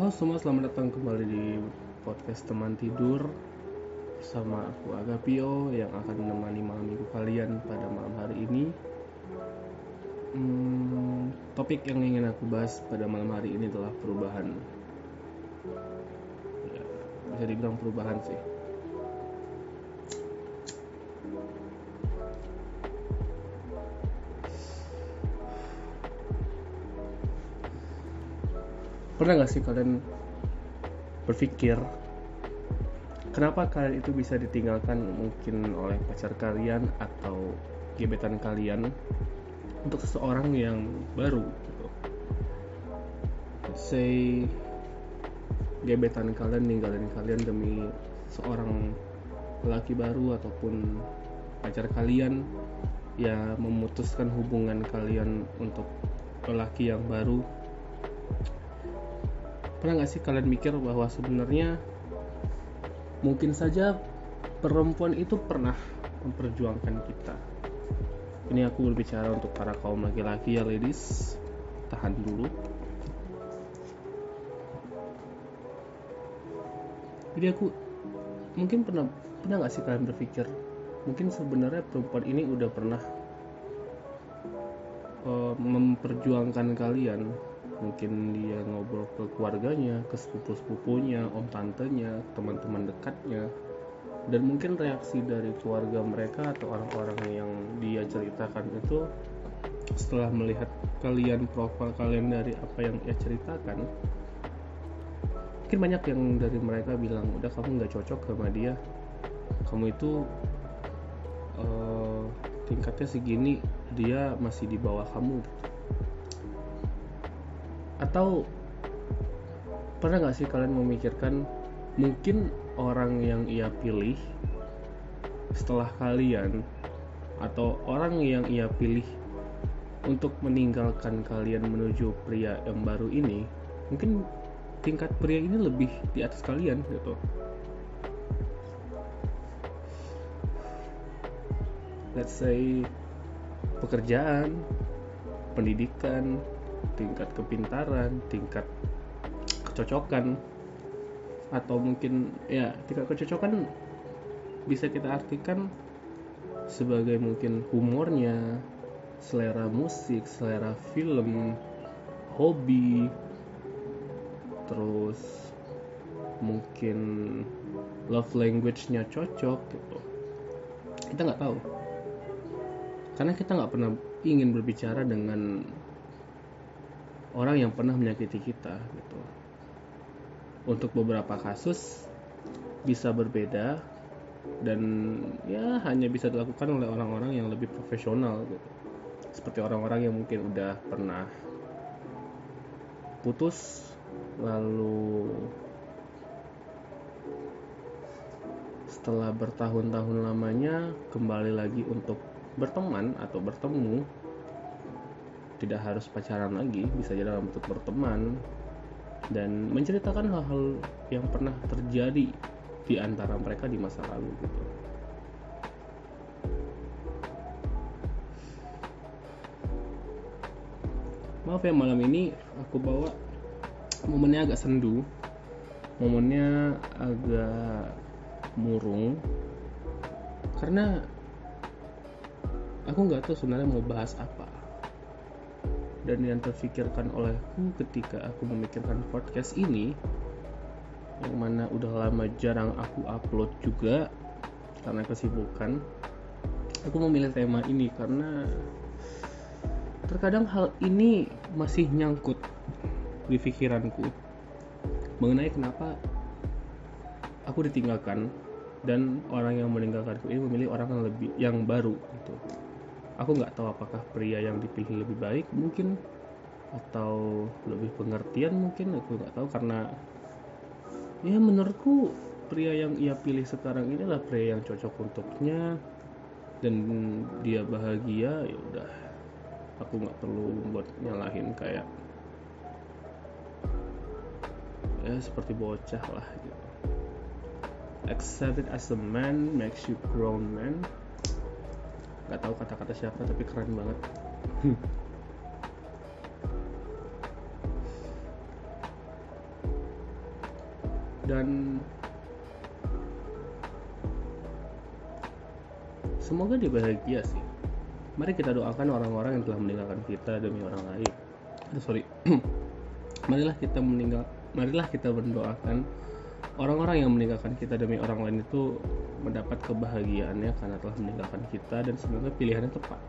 Halo semua, selamat datang kembali di podcast teman tidur bersama aku Agapio yang akan menemani malam minggu kalian pada malam hari ini. Hmm, topik yang ingin aku bahas pada malam hari ini adalah perubahan. Ya, bisa dibilang perubahan sih. Pernah gak sih kalian berpikir kenapa kalian itu bisa ditinggalkan mungkin oleh pacar kalian atau gebetan kalian untuk seseorang yang baru gitu. Say gebetan kalian ninggalin kalian demi seorang laki baru ataupun pacar kalian ya memutuskan hubungan kalian untuk lelaki yang baru pernah nggak sih kalian mikir bahwa sebenarnya mungkin saja perempuan itu pernah memperjuangkan kita? Ini aku berbicara untuk para kaum laki-laki ya ladies. Tahan dulu. Jadi aku mungkin pernah pernah nggak sih kalian berpikir mungkin sebenarnya perempuan ini udah pernah uh, memperjuangkan kalian mungkin dia ngobrol ke keluarganya, ke sepupu-sepupunya, om tantenya, teman-teman dekatnya, dan mungkin reaksi dari keluarga mereka atau orang-orang yang dia ceritakan itu setelah melihat kalian profil kalian dari apa yang dia ceritakan mungkin banyak yang dari mereka bilang udah kamu nggak cocok sama dia. Kamu itu uh, tingkatnya segini dia masih di bawah kamu. gitu atau pernah nggak sih kalian memikirkan mungkin orang yang ia pilih setelah kalian atau orang yang ia pilih untuk meninggalkan kalian menuju pria yang baru ini mungkin tingkat pria ini lebih di atas kalian gitu? Let's say pekerjaan pendidikan tingkat kepintaran tingkat kecocokan atau mungkin ya tingkat kecocokan bisa kita artikan sebagai mungkin humornya selera musik selera film hobi terus mungkin love language-nya cocok gitu. Kita nggak tahu. Karena kita nggak pernah ingin berbicara dengan orang yang pernah menyakiti kita gitu. Untuk beberapa kasus bisa berbeda dan ya hanya bisa dilakukan oleh orang-orang yang lebih profesional gitu. Seperti orang-orang yang mungkin udah pernah putus lalu setelah bertahun-tahun lamanya kembali lagi untuk berteman atau bertemu tidak harus pacaran lagi bisa jadi dalam bentuk berteman. Dan menceritakan hal-hal yang pernah terjadi di antara mereka di masa lalu gitu. Maaf ya malam ini aku bawa momennya agak sendu. Momennya agak murung. Karena aku nggak tahu sebenarnya mau bahas apa dan yang terfikirkan olehku ketika aku memikirkan podcast ini yang mana udah lama jarang aku upload juga karena kesibukan aku memilih tema ini karena terkadang hal ini masih nyangkut di pikiranku mengenai kenapa aku ditinggalkan dan orang yang meninggalkanku ini memilih orang yang lebih yang baru gitu aku nggak tahu apakah pria yang dipilih lebih baik mungkin atau lebih pengertian mungkin aku nggak tahu. Karena ya menurutku pria yang ia pilih sekarang ini adalah pria yang cocok untuknya dan dia bahagia ya udah. Aku nggak perlu buat nyalahin kayak ya seperti bocah lah gitu. Accept as a man makes you grown man nggak tahu kata-kata siapa tapi keren banget. Dan semoga dia bahagia sih. Mari kita doakan orang-orang yang telah meninggalkan kita demi orang lain. Sorry. Marilah kita meninggal marilah kita mendoakan orang-orang yang meninggalkan kita demi orang lain itu mendapat kebahagiaannya karena telah meninggalkan kita dan semoga pilihannya tepat.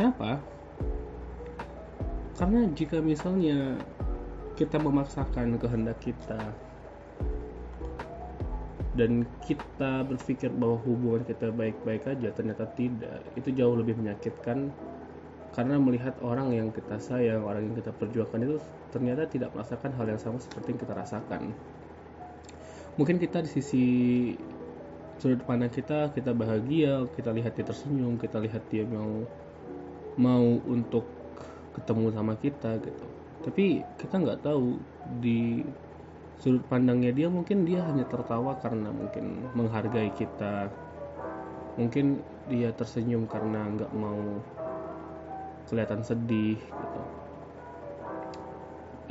Kenapa? Karena jika misalnya kita memaksakan kehendak kita dan kita berpikir bahwa hubungan kita baik-baik aja ternyata tidak. Itu jauh lebih menyakitkan karena melihat orang yang kita sayang orang yang kita perjuangkan itu ternyata tidak merasakan hal yang sama seperti yang kita rasakan mungkin kita di sisi sudut pandang kita kita bahagia kita lihat dia tersenyum kita lihat dia mau mau untuk ketemu sama kita gitu. Tapi kita nggak tahu di sudut pandangnya dia mungkin dia hanya tertawa karena mungkin menghargai kita. Mungkin dia tersenyum karena nggak mau kelihatan sedih gitu.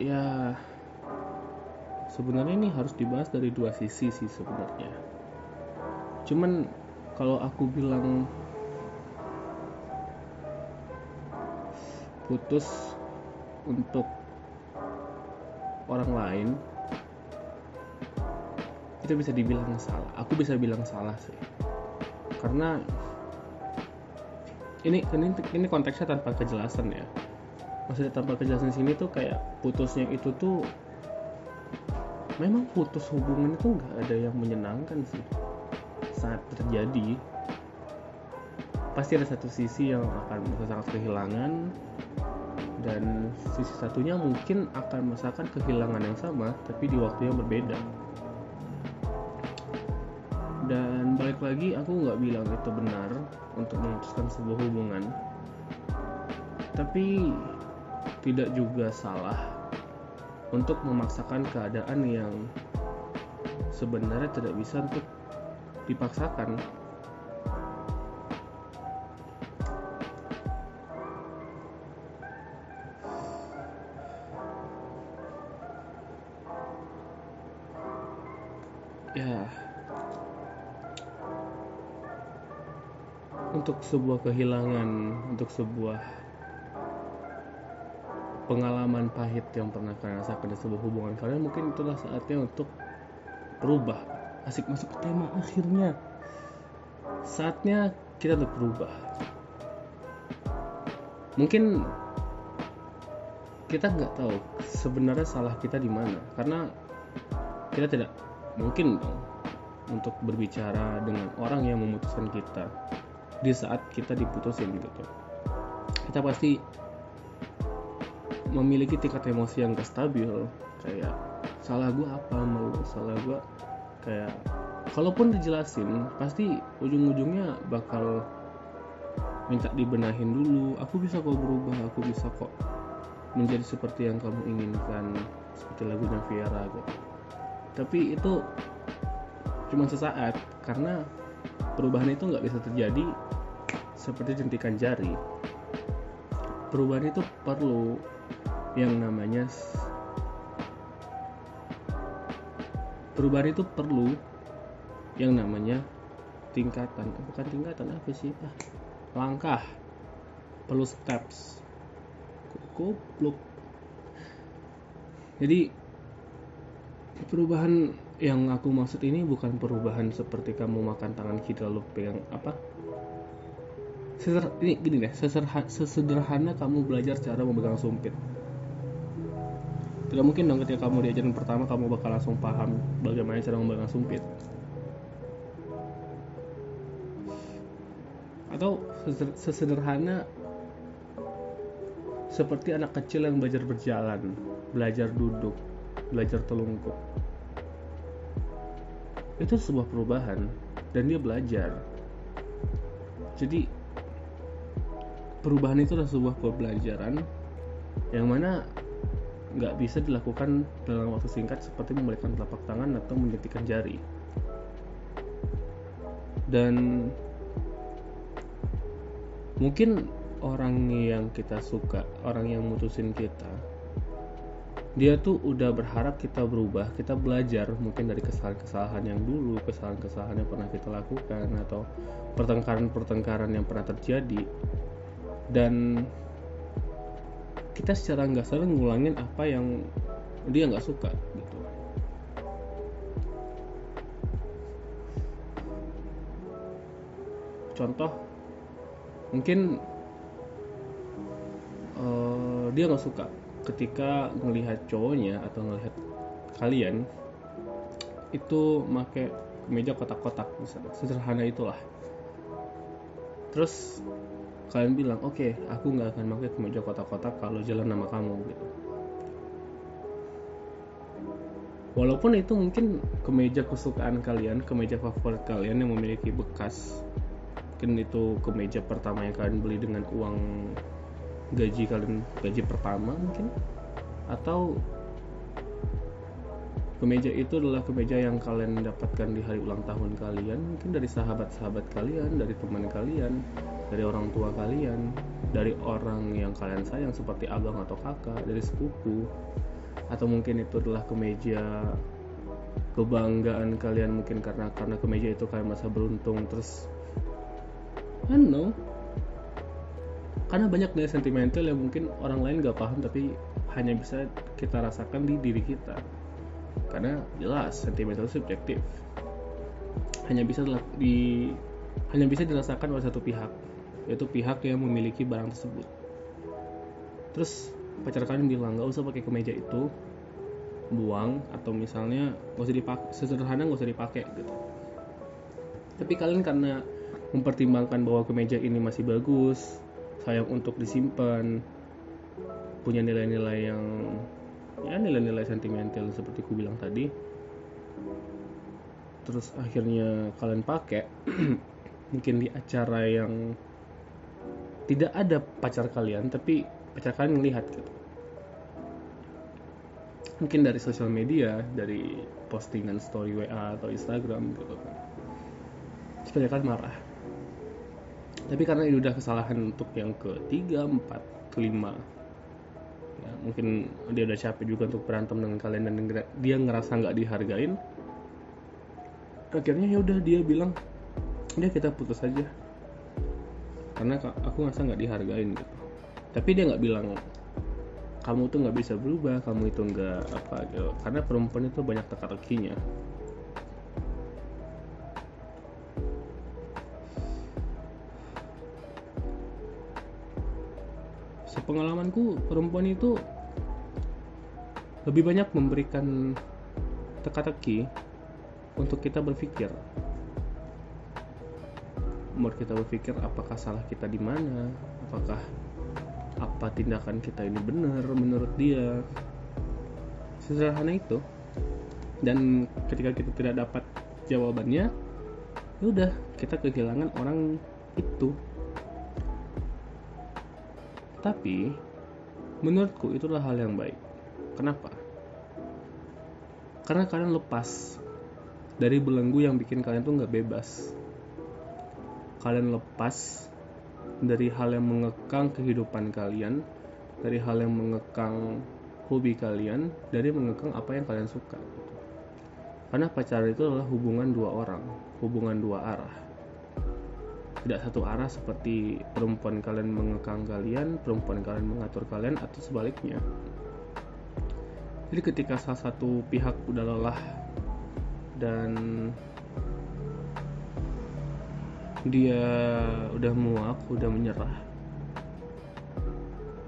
Ya sebenarnya ini harus dibahas dari dua sisi sih sebenarnya. Cuman kalau aku bilang putus untuk orang lain itu bisa dibilang salah. Aku bisa bilang salah sih. Karena ini ini ini konteksnya tanpa kejelasan ya. Maksudnya tanpa kejelasan sini tuh kayak putusnya itu tuh memang putus hubungan itu nggak ada yang menyenangkan sih. Saat terjadi pasti ada satu sisi yang akan merasa sangat kehilangan dan sisi satunya mungkin akan merasakan kehilangan yang sama tapi di waktu yang berbeda. Dan balik lagi aku nggak bilang itu benar untuk memutuskan sebuah hubungan. Tapi tidak juga salah untuk memaksakan keadaan yang sebenarnya tidak bisa untuk dipaksakan. Ya. Untuk sebuah kehilangan untuk sebuah pengalaman pahit yang pernah kalian rasakan di sebuah hubungan kalian mungkin itulah saatnya untuk berubah. Asik masuk ke tema akhirnya. Saatnya kita untuk berubah. Mungkin kita nggak tahu sebenarnya salah kita di mana karena kita tidak mungkin dong untuk berbicara dengan orang yang memutuskan kita di saat kita diputusin gitu. Kita pasti memiliki tingkat emosi yang gak stabil. Kayak salah gue apa mau salah gue kayak kalaupun dijelasin pasti ujung-ujungnya bakal minta dibenahin dulu. Aku bisa kok berubah aku bisa kok menjadi seperti yang kamu inginkan seperti lagunya Viera gitu tapi itu cuma sesaat karena perubahan itu nggak bisa terjadi seperti jentikan jari. Perubahan itu perlu yang namanya perubahan itu perlu yang namanya tingkatan. Bukan tingkatan apa sih? Ah, langkah. Perlu steps. Goblok jadi perubahan yang aku maksud ini bukan perubahan seperti kamu makan tangan kiri lalu pegang apa? Seder, ini gini deh sesederhana kamu belajar cara memegang sumpit tidak mungkin dong ketika kamu diajarin pertama kamu bakal langsung paham bagaimana cara memegang sumpit. Atau sesederhana seperti anak kecil yang belajar berjalan belajar duduk belajar telungkup. Itu sebuah perubahan dan dia belajar. Jadi perubahan itu adalah sebuah pembelajaran yang mana nggak bisa dilakukan dalam waktu singkat seperti membalikan telapak tangan atau menjentikan jari. Dan mungkin orang yang kita suka orang yang mutusin kita dia tuh udah berharap kita berubah kita belajar mungkin dari kesalahan-kesalahan yang dulu kesalahan-kesalahan yang pernah kita lakukan atau pertengkaran-pertengkaran yang pernah terjadi. Dan kita secara nggak sadar ngulangin apa yang dia nggak suka gitu. Contoh mungkin uh, dia nggak suka ketika melihat cowoknya atau melihat kalian itu make meja kotak-kotak sederhana itulah. Terus kalian bilang oke okay, aku nggak akan pakai kemeja kotak-kotak kalau jalan nama kamu gitu. Walaupun itu mungkin kemeja kesukaan kalian kemeja favorit kalian yang memiliki bekas mungkin itu kemeja pertama yang kalian beli dengan uang gaji kalian gaji pertama mungkin. Atau kemeja itu adalah kemeja yang kalian dapatkan di hari ulang tahun kalian mungkin dari sahabat-sahabat kalian dari teman kalian dari orang tua kalian dari orang yang kalian sayang seperti abang atau kakak dari sepupu atau mungkin itu adalah kemeja kebanggaan kalian mungkin karena karena kemeja itu kalian masa beruntung. Terus I don't know. Karena banyak nilai sentimental yang mungkin orang lain gak paham tapi hanya bisa kita rasakan di diri kita. Karena jelas sentimental subjektif. Hanya bisa di hanya bisa dirasakan oleh satu pihak yaitu pihak yang memiliki barang tersebut. Terus pacar kalian bilang nggak usah pakai kemeja itu. Buang atau misalnya nggak usah dipakai sederhana nggak usah dipakai gitu. Tapi kalian karena mempertimbangkan bahwa kemeja ini masih bagus sayang untuk disimpan punya nilai-nilai yang ya nilai-nilai sentimental seperti ku bilang tadi terus akhirnya kalian pakai mungkin di acara yang tidak ada pacar kalian tapi pacar kalian melihat gitu. Mungkin dari sosial media dari postingan story WA atau Instagram gitu kan. Supaya kalian marah. Tapi karena ini udah kesalahan untuk yang ketiga empat kelima ya, mungkin dia udah capek juga untuk berantem dengan kalian dan dia ngerasa nggak dihargain akhirnya ya udah dia bilang dia kita putus aja karena aku ngerasa nggak dihargain gitu. Tapi dia nggak bilang kamu tuh nggak bisa berubah kamu itu nggak apa gitu karena perempuan itu banyak teka-tekinya sepengalamanku perempuan itu lebih banyak memberikan teka-teki untuk kita berpikir membuat kita berpikir apakah salah kita di mana apakah apa tindakan kita ini benar menurut dia sederhana itu dan ketika kita tidak dapat jawabannya ya udah kita kehilangan orang itu tapi menurutku itulah hal yang baik. Kenapa? Karena kalian lepas dari belenggu yang bikin kalian tuh nggak bebas. Kalian lepas dari hal yang mengekang kehidupan kalian, dari hal yang mengekang hobi kalian, dari mengekang apa yang kalian suka. Karena pacaran itu adalah hubungan dua orang, hubungan dua arah tidak satu arah seperti perempuan kalian mengekang kalian, perempuan kalian mengatur kalian atau sebaliknya. Jadi ketika salah satu pihak udah lelah dan dia udah muak, udah menyerah,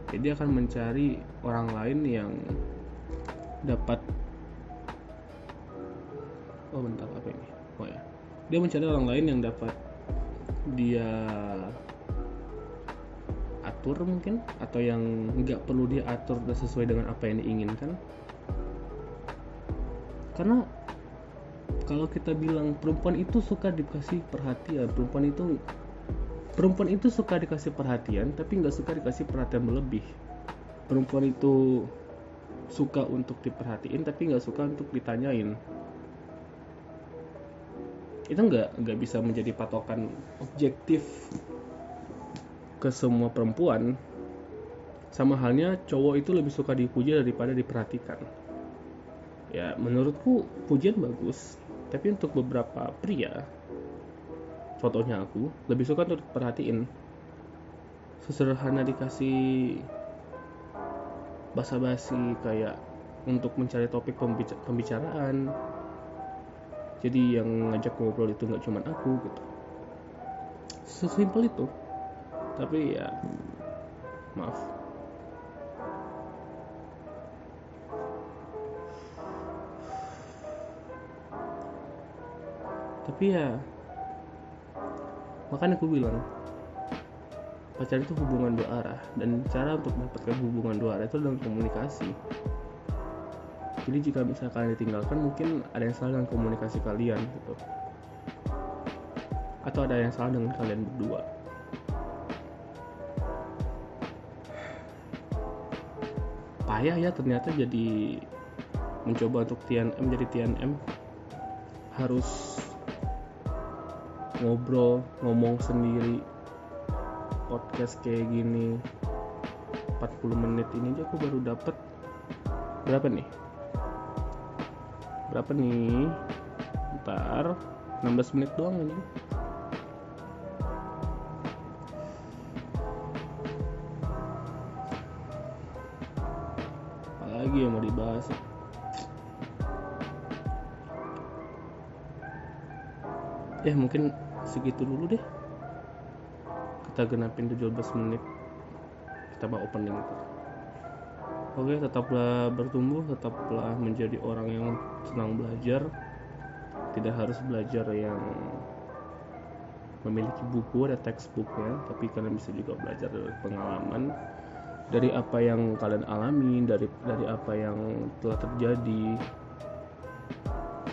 jadi akan mencari orang lain yang dapat oh bentar apa ini? Oh ya. Dia mencari orang lain yang dapat dia atur mungkin atau yang nggak perlu dia atur sesuai dengan apa yang diinginkan. Karena kalau kita bilang perempuan itu suka dikasih perhatian perempuan itu perempuan itu suka dikasih perhatian tapi nggak suka dikasih perhatian berlebih perempuan itu suka untuk diperhatiin tapi nggak suka untuk ditanyain. Itu nggak nggak bisa menjadi patokan objektif ke semua perempuan. Sama halnya cowok itu lebih suka dipuji daripada diperhatikan. Ya menurutku pujian bagus tapi untuk beberapa pria contohnya aku lebih suka untuk diperhatiin. Sesederhana dikasih basa-basi kayak untuk mencari topik pembicaraan. Jadi yang ngajak ngobrol itu nggak cuma aku gitu. Sesimpel itu. Tapi ya maaf tapi ya makanya aku bilang pacaran itu hubungan dua arah dan cara untuk mendapatkan hubungan dua arah itu dalam komunikasi. Jadi jika misalnya kalian ditinggalkan mungkin ada yang salah dengan komunikasi kalian gitu. Atau ada yang salah dengan kalian berdua. Payah ya ternyata jadi mencoba untuk TNM jadi TNM harus ngobrol ngomong sendiri. Podcast kayak gini 40 menit ini aja aku baru dapat berapa nih? Berapa nih? Ntar 16 menit doang ini. Apalagi yang mau dibahas? Ya mungkin segitu dulu deh. Kita genapin 17 menit. Kita mau opening itu. Oke tetaplah bertumbuh tetaplah menjadi orang yang senang belajar. Tidak harus belajar yang memiliki buku ada textbooknya tapi kalian bisa juga belajar dari pengalaman dari apa yang kalian alami dari dari apa yang telah terjadi.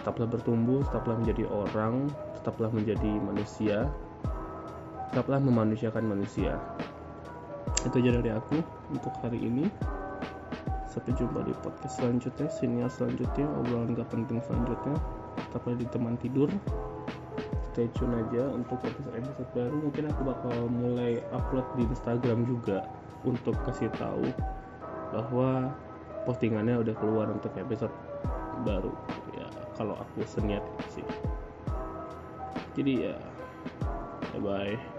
Tetaplah bertumbuh tetaplah menjadi orang tetaplah menjadi manusia. Tetaplah memanusiakan manusia. Itu aja dari aku untuk hari ini. Sampai jumpa di podcast selanjutnya siniar selanjutnya obrolan gak penting selanjutnya. Tetaplah di teman tidur. Stay tune aja untuk episode-episode baru. Mungkin aku bakal mulai upload di Instagram juga untuk kasih tahu bahwa postingannya udah keluar untuk episode baru. Ya kalau aku seniat sih jadi ya bye bye